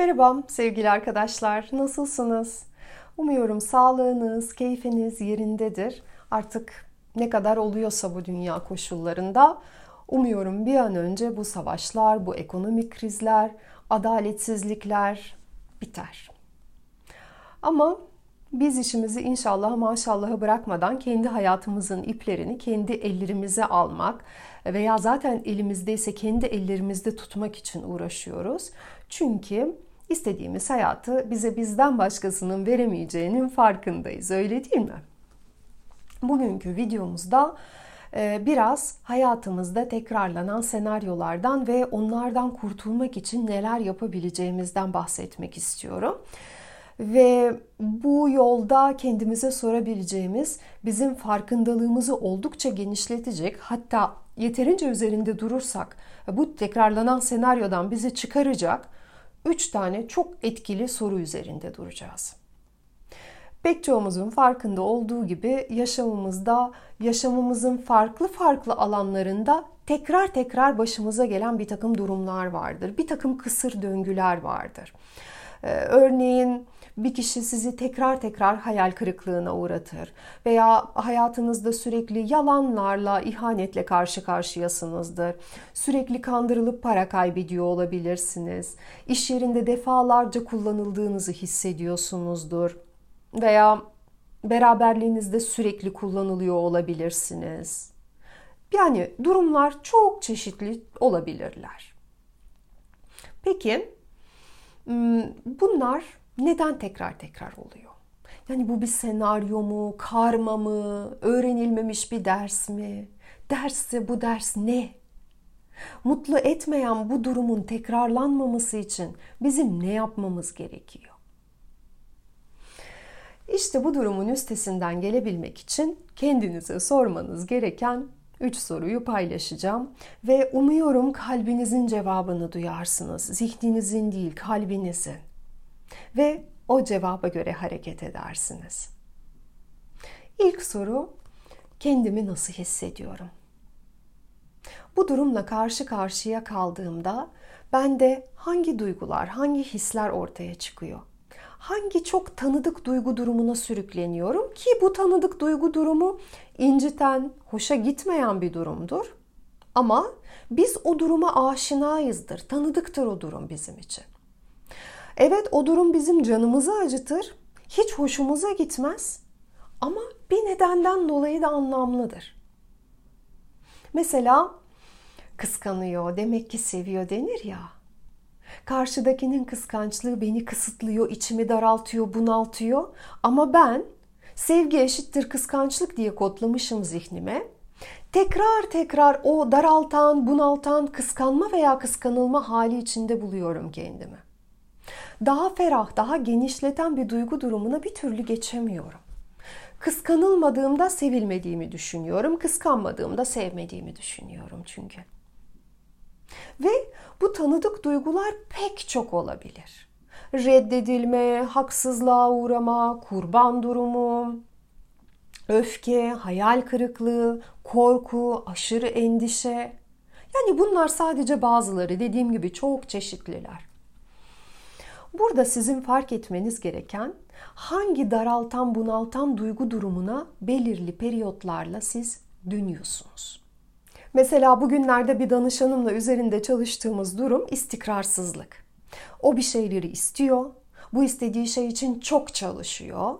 Merhaba sevgili arkadaşlar, nasılsınız? Umuyorum sağlığınız, keyfiniz yerindedir. Artık ne kadar oluyorsa bu dünya koşullarında umuyorum bir an önce bu savaşlar, bu ekonomik krizler, adaletsizlikler biter. Ama biz işimizi inşallah maşallahı bırakmadan kendi hayatımızın iplerini kendi ellerimize almak veya zaten elimizdeyse kendi ellerimizde tutmak için uğraşıyoruz. Çünkü istediğimiz hayatı bize bizden başkasının veremeyeceğinin farkındayız. Öyle değil mi? Bugünkü videomuzda e, biraz hayatımızda tekrarlanan senaryolardan ve onlardan kurtulmak için neler yapabileceğimizden bahsetmek istiyorum. Ve bu yolda kendimize sorabileceğimiz, bizim farkındalığımızı oldukça genişletecek, hatta yeterince üzerinde durursak bu tekrarlanan senaryodan bizi çıkaracak üç tane çok etkili soru üzerinde duracağız. Pek çoğumuzun farkında olduğu gibi yaşamımızda, yaşamımızın farklı farklı alanlarında tekrar tekrar başımıza gelen bir takım durumlar vardır. Bir takım kısır döngüler vardır. Ee, örneğin bir kişi sizi tekrar tekrar hayal kırıklığına uğratır veya hayatınızda sürekli yalanlarla, ihanetle karşı karşıyasınızdır. Sürekli kandırılıp para kaybediyor olabilirsiniz. İş yerinde defalarca kullanıldığınızı hissediyorsunuzdur veya beraberliğinizde sürekli kullanılıyor olabilirsiniz. Yani durumlar çok çeşitli olabilirler. Peki bunlar neden tekrar tekrar oluyor? Yani bu bir senaryo mu, karma mı, öğrenilmemiş bir ders mi? Dersse bu ders ne? Mutlu etmeyen bu durumun tekrarlanmaması için bizim ne yapmamız gerekiyor? İşte bu durumun üstesinden gelebilmek için kendinize sormanız gereken 3 soruyu paylaşacağım ve umuyorum kalbinizin cevabını duyarsınız. Zihninizin değil, kalbinizin. Ve o cevaba göre hareket edersiniz. İlk soru kendimi nasıl hissediyorum? Bu durumla karşı karşıya kaldığımda bende hangi duygular, hangi hisler ortaya çıkıyor? Hangi çok tanıdık duygu durumuna sürükleniyorum ki bu tanıdık duygu durumu inciten, hoşa gitmeyen bir durumdur. Ama biz o duruma aşinayızdır. Tanıdıktır o durum bizim için. Evet o durum bizim canımızı acıtır. Hiç hoşumuza gitmez. Ama bir nedenden dolayı da anlamlıdır. Mesela kıskanıyor, demek ki seviyor denir ya. Karşıdakinin kıskançlığı beni kısıtlıyor, içimi daraltıyor, bunaltıyor. Ama ben sevgi eşittir kıskançlık diye kodlamışım zihnime. Tekrar tekrar o daraltan, bunaltan, kıskanma veya kıskanılma hali içinde buluyorum kendimi. Daha ferah, daha genişleten bir duygu durumuna bir türlü geçemiyorum. Kıskanılmadığımda sevilmediğimi düşünüyorum, kıskanmadığımda sevmediğimi düşünüyorum çünkü. Ve bu tanıdık duygular pek çok olabilir. Reddedilme, haksızlığa uğrama, kurban durumu, öfke, hayal kırıklığı, korku, aşırı endişe. Yani bunlar sadece bazıları dediğim gibi çok çeşitliler. Burada sizin fark etmeniz gereken hangi daraltan bunaltan duygu durumuna belirli periyotlarla siz dönüyorsunuz. Mesela bugünlerde bir danışanımla üzerinde çalıştığımız durum istikrarsızlık. O bir şeyleri istiyor, bu istediği şey için çok çalışıyor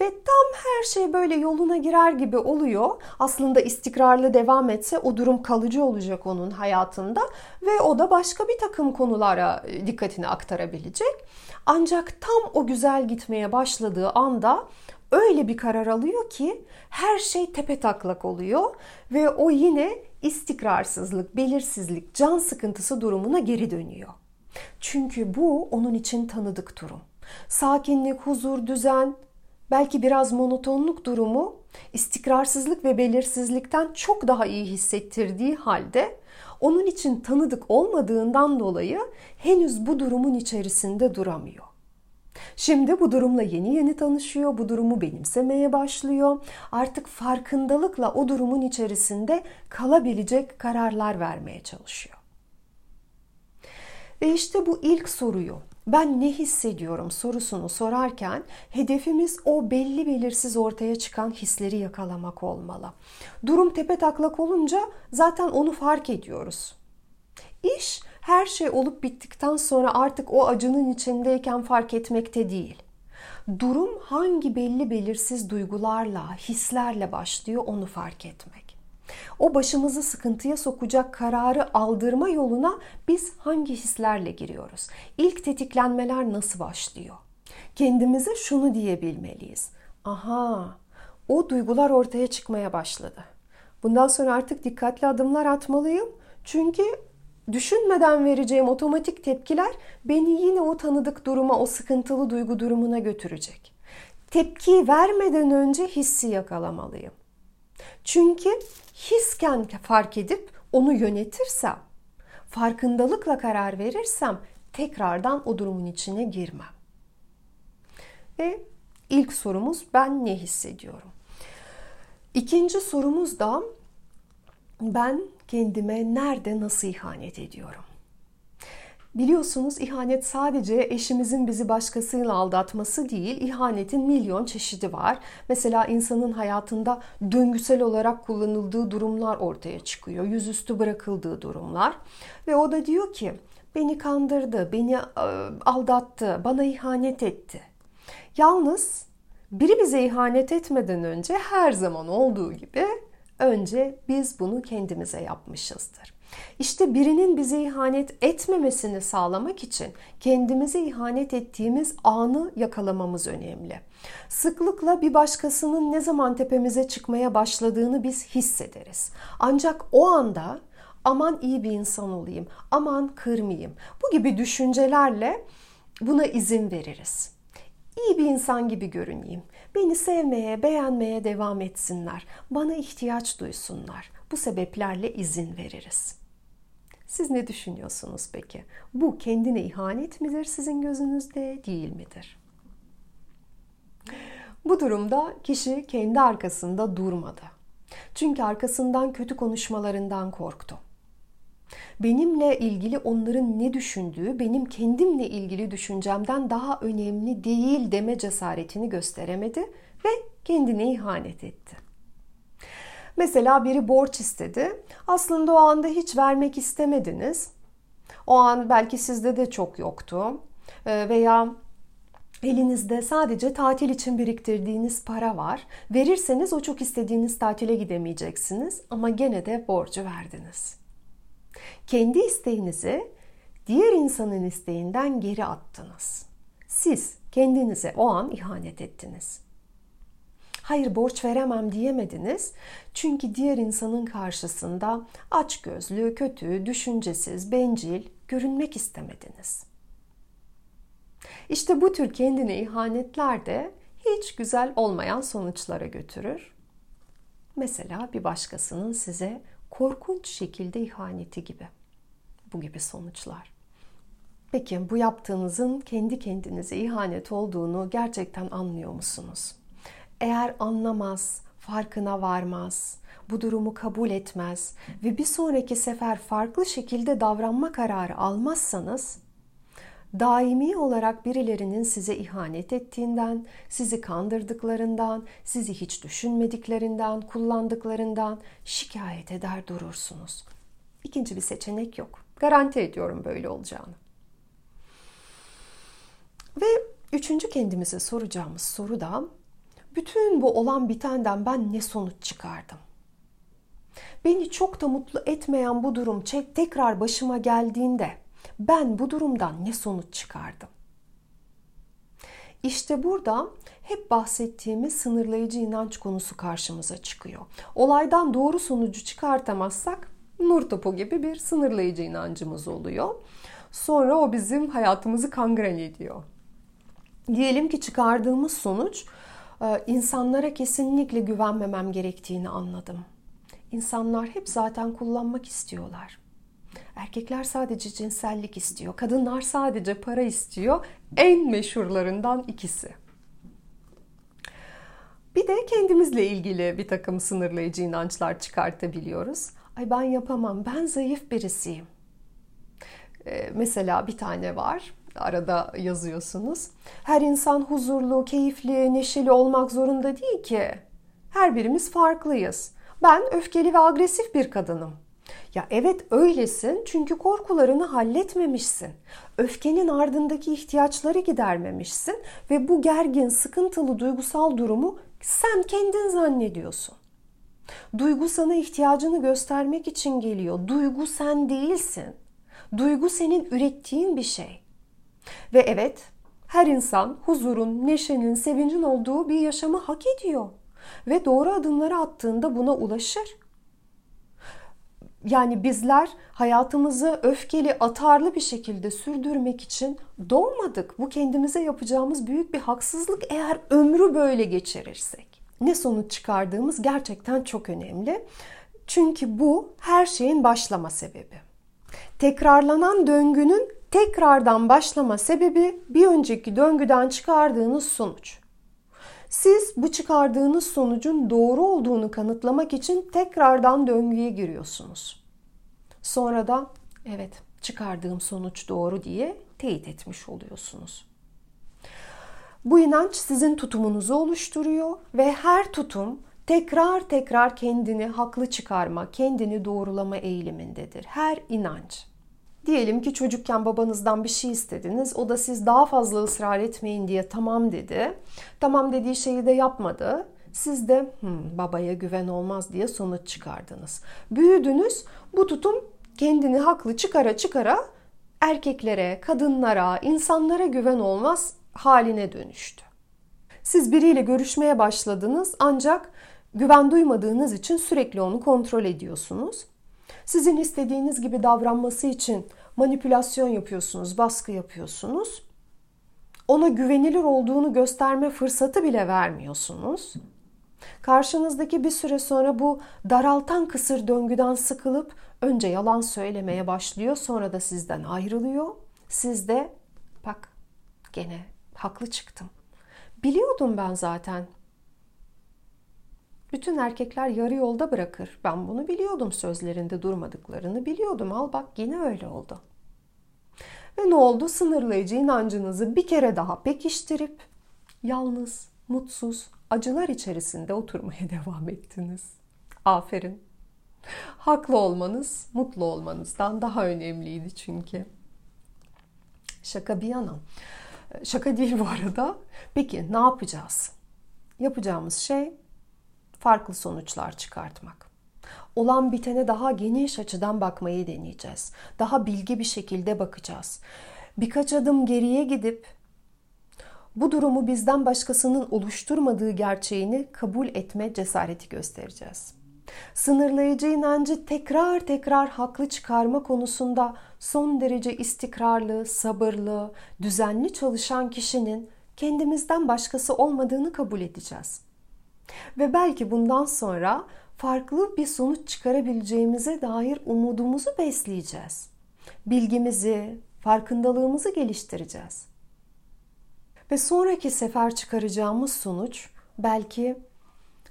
ve tam her şey böyle yoluna girer gibi oluyor. Aslında istikrarlı devam etse o durum kalıcı olacak onun hayatında ve o da başka bir takım konulara e, dikkatini aktarabilecek. Ancak tam o güzel gitmeye başladığı anda öyle bir karar alıyor ki her şey tepe taklak oluyor ve o yine istikrarsızlık, belirsizlik, can sıkıntısı durumuna geri dönüyor. Çünkü bu onun için tanıdık durum. Sakinlik, huzur, düzen, belki biraz monotonluk durumu istikrarsızlık ve belirsizlikten çok daha iyi hissettirdiği halde onun için tanıdık olmadığından dolayı henüz bu durumun içerisinde duramıyor. Şimdi bu durumla yeni yeni tanışıyor, bu durumu benimsemeye başlıyor. Artık farkındalıkla o durumun içerisinde kalabilecek kararlar vermeye çalışıyor. Ve işte bu ilk soruyu ben ne hissediyorum sorusunu sorarken hedefimiz o belli belirsiz ortaya çıkan hisleri yakalamak olmalı. Durum tepe taklak olunca zaten onu fark ediyoruz. İş her şey olup bittikten sonra artık o acının içindeyken fark etmekte değil. Durum hangi belli belirsiz duygularla, hislerle başlıyor onu fark etmek. O başımızı sıkıntıya sokacak kararı aldırma yoluna biz hangi hislerle giriyoruz? İlk tetiklenmeler nasıl başlıyor? Kendimize şunu diyebilmeliyiz. Aha, o duygular ortaya çıkmaya başladı. Bundan sonra artık dikkatli adımlar atmalıyım. Çünkü düşünmeden vereceğim otomatik tepkiler beni yine o tanıdık duruma, o sıkıntılı duygu durumuna götürecek. Tepki vermeden önce hissi yakalamalıyım. Çünkü hisken fark edip onu yönetirsem, farkındalıkla karar verirsem tekrardan o durumun içine girmem. Ve ilk sorumuz ben ne hissediyorum? İkinci sorumuz da ben kendime nerede nasıl ihanet ediyorum? Biliyorsunuz ihanet sadece eşimizin bizi başkasıyla aldatması değil, ihanetin milyon çeşidi var. Mesela insanın hayatında döngüsel olarak kullanıldığı durumlar ortaya çıkıyor. Yüzüstü bırakıldığı durumlar. Ve o da diyor ki beni kandırdı, beni e, aldattı, bana ihanet etti. Yalnız biri bize ihanet etmeden önce her zaman olduğu gibi önce biz bunu kendimize yapmışızdır. İşte birinin bize ihanet etmemesini sağlamak için kendimize ihanet ettiğimiz anı yakalamamız önemli. Sıklıkla bir başkasının ne zaman tepemize çıkmaya başladığını biz hissederiz. Ancak o anda aman iyi bir insan olayım, aman kırmayayım. Bu gibi düşüncelerle buna izin veririz. İyi bir insan gibi görüneyim. Beni sevmeye, beğenmeye devam etsinler. Bana ihtiyaç duysunlar. Bu sebeplerle izin veririz. Siz ne düşünüyorsunuz peki? Bu kendine ihanet midir sizin gözünüzde değil midir? Bu durumda kişi kendi arkasında durmadı. Çünkü arkasından kötü konuşmalarından korktu. Benimle ilgili onların ne düşündüğü benim kendimle ilgili düşüncemden daha önemli değil deme cesaretini gösteremedi ve kendine ihanet etti. Mesela biri borç istedi. Aslında o anda hiç vermek istemediniz. O an belki sizde de çok yoktu. Ee, veya elinizde sadece tatil için biriktirdiğiniz para var. Verirseniz o çok istediğiniz tatile gidemeyeceksiniz ama gene de borcu verdiniz. Kendi isteğinizi diğer insanın isteğinden geri attınız. Siz kendinize o an ihanet ettiniz hayır borç veremem diyemediniz. Çünkü diğer insanın karşısında aç gözlü, kötü, düşüncesiz, bencil görünmek istemediniz. İşte bu tür kendine ihanetler de hiç güzel olmayan sonuçlara götürür. Mesela bir başkasının size korkunç şekilde ihaneti gibi. Bu gibi sonuçlar. Peki bu yaptığınızın kendi kendinize ihanet olduğunu gerçekten anlıyor musunuz? eğer anlamaz, farkına varmaz, bu durumu kabul etmez ve bir sonraki sefer farklı şekilde davranma kararı almazsanız daimi olarak birilerinin size ihanet ettiğinden, sizi kandırdıklarından, sizi hiç düşünmediklerinden, kullandıklarından şikayet eder durursunuz. İkinci bir seçenek yok. Garanti ediyorum böyle olacağını. Ve üçüncü kendimize soracağımız soru da bütün bu olan bitenden ben ne sonuç çıkardım? Beni çok da mutlu etmeyen bu durum tekrar başıma geldiğinde ben bu durumdan ne sonuç çıkardım? İşte burada hep bahsettiğimiz sınırlayıcı inanç konusu karşımıza çıkıyor. Olaydan doğru sonucu çıkartamazsak nur topu gibi bir sınırlayıcı inancımız oluyor. Sonra o bizim hayatımızı kangren ediyor. Diyelim ki çıkardığımız sonuç ee, insanlara kesinlikle güvenmemem gerektiğini anladım. İnsanlar hep zaten kullanmak istiyorlar. Erkekler sadece cinsellik istiyor, kadınlar sadece para istiyor. En meşhurlarından ikisi. Bir de kendimizle ilgili bir takım sınırlayıcı inançlar çıkartabiliyoruz. Ay ben yapamam, ben zayıf birisiyim. Ee, mesela bir tane var. arada yazıyorsunuz. Her insan huzurlu, keyifli, neşeli olmak zorunda değil ki. Her birimiz farklıyız. Ben öfkeli ve agresif bir kadınım. Ya evet öylesin çünkü korkularını halletmemişsin. Öfkenin ardındaki ihtiyaçları gidermemişsin ve bu gergin, sıkıntılı duygusal durumu sen kendin zannediyorsun. Duygu sana ihtiyacını göstermek için geliyor. Duygu sen değilsin. Duygu senin ürettiğin bir şey. Ve evet, her insan huzurun, neşenin, sevincin olduğu bir yaşamı hak ediyor. Ve doğru adımları attığında buna ulaşır. Yani bizler hayatımızı öfkeli, atarlı bir şekilde sürdürmek için doğmadık. Bu kendimize yapacağımız büyük bir haksızlık eğer ömrü böyle geçirirsek. Ne sonuç çıkardığımız gerçekten çok önemli. Çünkü bu her şeyin başlama sebebi. Tekrarlanan döngünün tekrardan başlama sebebi bir önceki döngüden çıkardığınız sonuç. Siz bu çıkardığınız sonucun doğru olduğunu kanıtlamak için tekrardan döngüye giriyorsunuz. Sonra da evet çıkardığım sonuç doğru diye teyit etmiş oluyorsunuz. Bu inanç sizin tutumunuzu oluşturuyor ve her tutum tekrar tekrar kendini haklı çıkarma, kendini doğrulama eğilimindedir. Her inanç. Diyelim ki çocukken babanızdan bir şey istediniz. O da siz daha fazla ısrar etmeyin diye tamam dedi. Tamam dediği şeyi de yapmadı. Siz de babaya güven olmaz diye sonuç çıkardınız. Büyüdünüz. Bu tutum kendini haklı çıkara çıkara erkeklere, kadınlara, insanlara güven olmaz haline dönüştü. Siz biriyle görüşmeye başladınız ancak güven duymadığınız için sürekli onu kontrol ediyorsunuz. Sizin istediğiniz gibi davranması için manipülasyon yapıyorsunuz, baskı yapıyorsunuz. Ona güvenilir olduğunu gösterme fırsatı bile vermiyorsunuz. Karşınızdaki bir süre sonra bu daraltan kısır döngüden sıkılıp önce yalan söylemeye başlıyor, sonra da sizden ayrılıyor. Siz de bak gene haklı çıktım. Biliyordum ben zaten. Bütün erkekler yarı yolda bırakır. Ben bunu biliyordum sözlerinde durmadıklarını biliyordum. Al bak yine öyle oldu. Ve ne oldu? Sınırlayıcı inancınızı bir kere daha pekiştirip yalnız, mutsuz, acılar içerisinde oturmaya devam ettiniz. Aferin. Haklı olmanız, mutlu olmanızdan daha önemliydi çünkü. Şaka bir yana. Şaka değil bu arada. Peki ne yapacağız? Yapacağımız şey farklı sonuçlar çıkartmak. Olan bitene daha geniş açıdan bakmayı deneyeceğiz. Daha bilgi bir şekilde bakacağız. Birkaç adım geriye gidip bu durumu bizden başkasının oluşturmadığı gerçeğini kabul etme cesareti göstereceğiz. Sınırlayıcı inancı tekrar tekrar haklı çıkarma konusunda son derece istikrarlı, sabırlı, düzenli çalışan kişinin kendimizden başkası olmadığını kabul edeceğiz. Ve belki bundan sonra farklı bir sonuç çıkarabileceğimize dair umudumuzu besleyeceğiz. Bilgimizi, farkındalığımızı geliştireceğiz. Ve sonraki sefer çıkaracağımız sonuç belki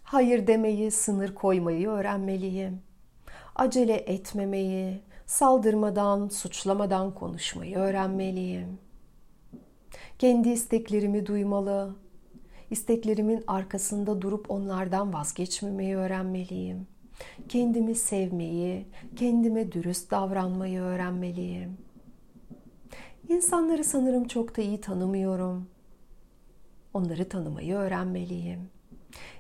hayır demeyi, sınır koymayı öğrenmeliyim. Acele etmemeyi, saldırmadan, suçlamadan konuşmayı öğrenmeliyim. Kendi isteklerimi duymalı, İsteklerimin arkasında durup onlardan vazgeçmemeyi öğrenmeliyim. Kendimi sevmeyi, kendime dürüst davranmayı öğrenmeliyim. İnsanları sanırım çok da iyi tanımıyorum. Onları tanımayı öğrenmeliyim.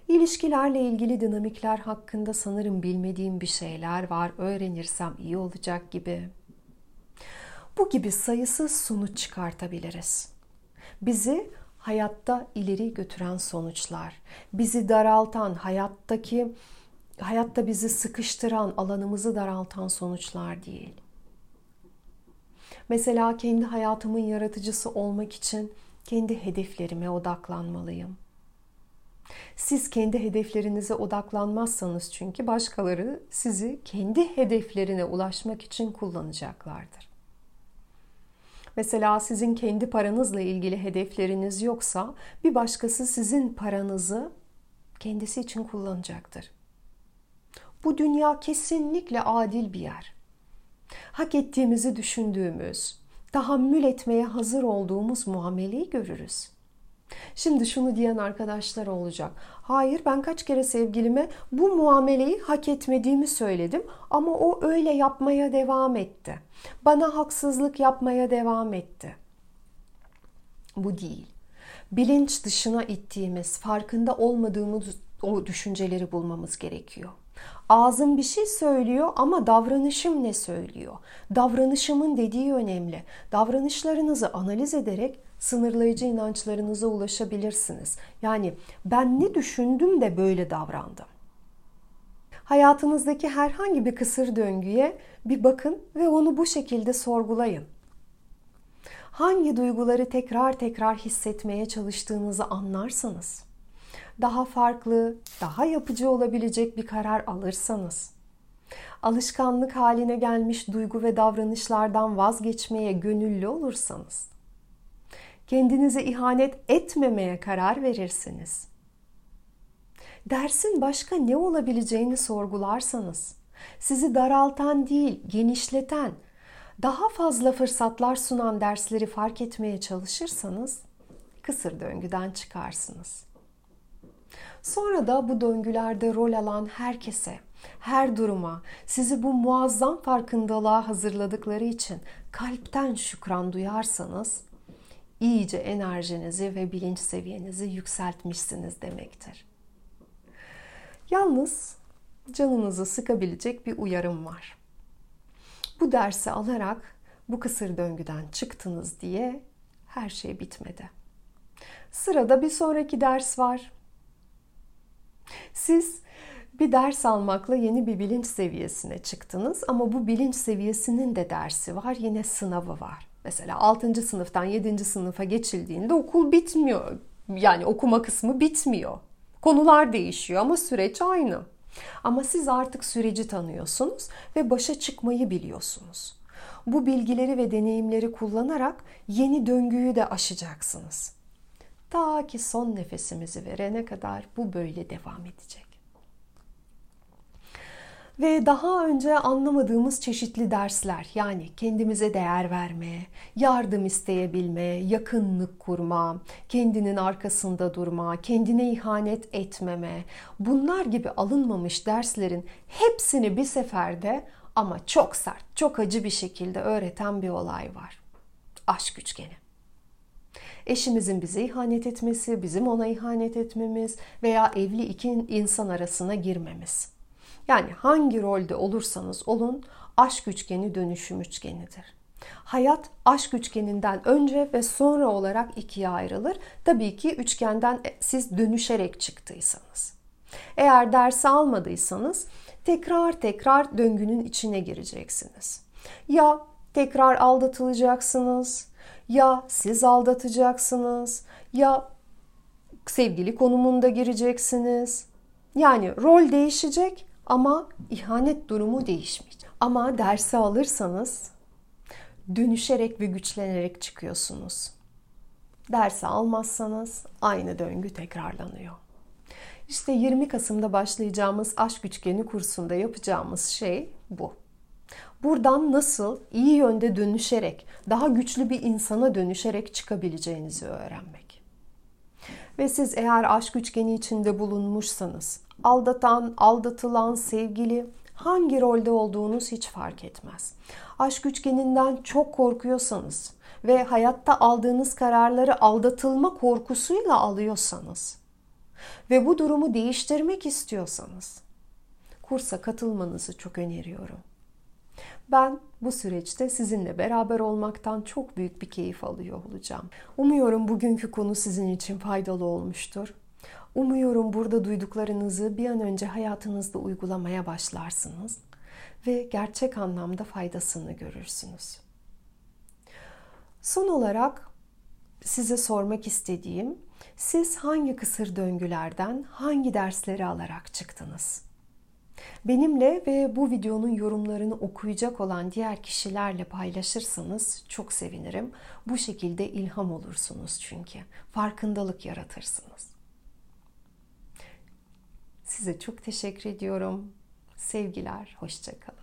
İlişkilerle ilgili dinamikler hakkında sanırım bilmediğim bir şeyler var. Öğrenirsem iyi olacak gibi. Bu gibi sayısız sonuç çıkartabiliriz. Bizi hayatta ileri götüren sonuçlar, bizi daraltan, hayattaki hayatta bizi sıkıştıran, alanımızı daraltan sonuçlar değil. Mesela kendi hayatımın yaratıcısı olmak için kendi hedeflerime odaklanmalıyım. Siz kendi hedeflerinize odaklanmazsanız çünkü başkaları sizi kendi hedeflerine ulaşmak için kullanacaklardır. Mesela sizin kendi paranızla ilgili hedefleriniz yoksa bir başkası sizin paranızı kendisi için kullanacaktır. Bu dünya kesinlikle adil bir yer. Hak ettiğimizi düşündüğümüz, tahammül etmeye hazır olduğumuz muameleyi görürüz. Şimdi şunu diyen arkadaşlar olacak. Hayır ben kaç kere sevgilime bu muameleyi hak etmediğimi söyledim ama o öyle yapmaya devam etti. Bana haksızlık yapmaya devam etti. Bu değil. Bilinç dışına ittiğimiz, farkında olmadığımız o düşünceleri bulmamız gerekiyor. Ağzım bir şey söylüyor ama davranışım ne söylüyor? Davranışımın dediği önemli. Davranışlarınızı analiz ederek sınırlayıcı inançlarınıza ulaşabilirsiniz. Yani ben ne düşündüm de böyle davrandım. Hayatınızdaki herhangi bir kısır döngüye bir bakın ve onu bu şekilde sorgulayın. Hangi duyguları tekrar tekrar hissetmeye çalıştığınızı anlarsanız, daha farklı, daha yapıcı olabilecek bir karar alırsanız, alışkanlık haline gelmiş duygu ve davranışlardan vazgeçmeye gönüllü olursanız, kendinize ihanet etmemeye karar verirsiniz. Dersin başka ne olabileceğini sorgularsanız, sizi daraltan değil, genişleten, daha fazla fırsatlar sunan dersleri fark etmeye çalışırsanız kısır döngüden çıkarsınız. Sonra da bu döngülerde rol alan herkese, her duruma, sizi bu muazzam farkındalığa hazırladıkları için kalpten şükran duyarsanız iyice enerjinizi ve bilinç seviyenizi yükseltmişsiniz demektir. Yalnız canınızı sıkabilecek bir uyarım var. Bu dersi alarak bu kısır döngüden çıktınız diye her şey bitmedi. Sırada bir sonraki ders var. Siz bir ders almakla yeni bir bilinç seviyesine çıktınız ama bu bilinç seviyesinin de dersi var, yine sınavı var. Mesela 6. sınıftan 7. sınıfa geçildiğinde okul bitmiyor. Yani okuma kısmı bitmiyor. Konular değişiyor ama süreç aynı. Ama siz artık süreci tanıyorsunuz ve başa çıkmayı biliyorsunuz. Bu bilgileri ve deneyimleri kullanarak yeni döngüyü de aşacaksınız. Ta ki son nefesimizi verene kadar bu böyle devam edecek. Ve daha önce anlamadığımız çeşitli dersler yani kendimize değer verme, yardım isteyebilme, yakınlık kurma, kendinin arkasında durma, kendine ihanet etmeme bunlar gibi alınmamış derslerin hepsini bir seferde ama çok sert, çok acı bir şekilde öğreten bir olay var. Aşk üçgeni. Eşimizin bize ihanet etmesi, bizim ona ihanet etmemiz veya evli iki insan arasına girmemiz. Yani hangi rolde olursanız olun aşk üçgeni dönüşüm üçgenidir. Hayat aşk üçgeninden önce ve sonra olarak ikiye ayrılır. Tabii ki üçgenden siz dönüşerek çıktıysanız. Eğer dersi almadıysanız tekrar tekrar döngünün içine gireceksiniz. Ya tekrar aldatılacaksınız, ya siz aldatacaksınız, ya sevgili konumunda gireceksiniz. Yani rol değişecek ama ihanet durumu değişmeyecek. Ama dersi alırsanız dönüşerek ve güçlenerek çıkıyorsunuz. Dersi almazsanız aynı döngü tekrarlanıyor. İşte 20 Kasım'da başlayacağımız aşk üçgeni kursunda yapacağımız şey bu. Buradan nasıl iyi yönde dönüşerek, daha güçlü bir insana dönüşerek çıkabileceğinizi öğrenmek. Ve siz eğer aşk üçgeni içinde bulunmuşsanız, aldatan, aldatılan, sevgili hangi rolde olduğunuz hiç fark etmez. Aşk üçgeninden çok korkuyorsanız ve hayatta aldığınız kararları aldatılma korkusuyla alıyorsanız ve bu durumu değiştirmek istiyorsanız kursa katılmanızı çok öneriyorum. Ben bu süreçte sizinle beraber olmaktan çok büyük bir keyif alıyor olacağım. Umuyorum bugünkü konu sizin için faydalı olmuştur. Umuyorum burada duyduklarınızı bir an önce hayatınızda uygulamaya başlarsınız ve gerçek anlamda faydasını görürsünüz. Son olarak size sormak istediğim siz hangi kısır döngülerden hangi dersleri alarak çıktınız? Benimle ve bu videonun yorumlarını okuyacak olan diğer kişilerle paylaşırsanız çok sevinirim. Bu şekilde ilham olursunuz çünkü. Farkındalık yaratırsınız. Size çok teşekkür ediyorum. Sevgiler, hoşçakalın.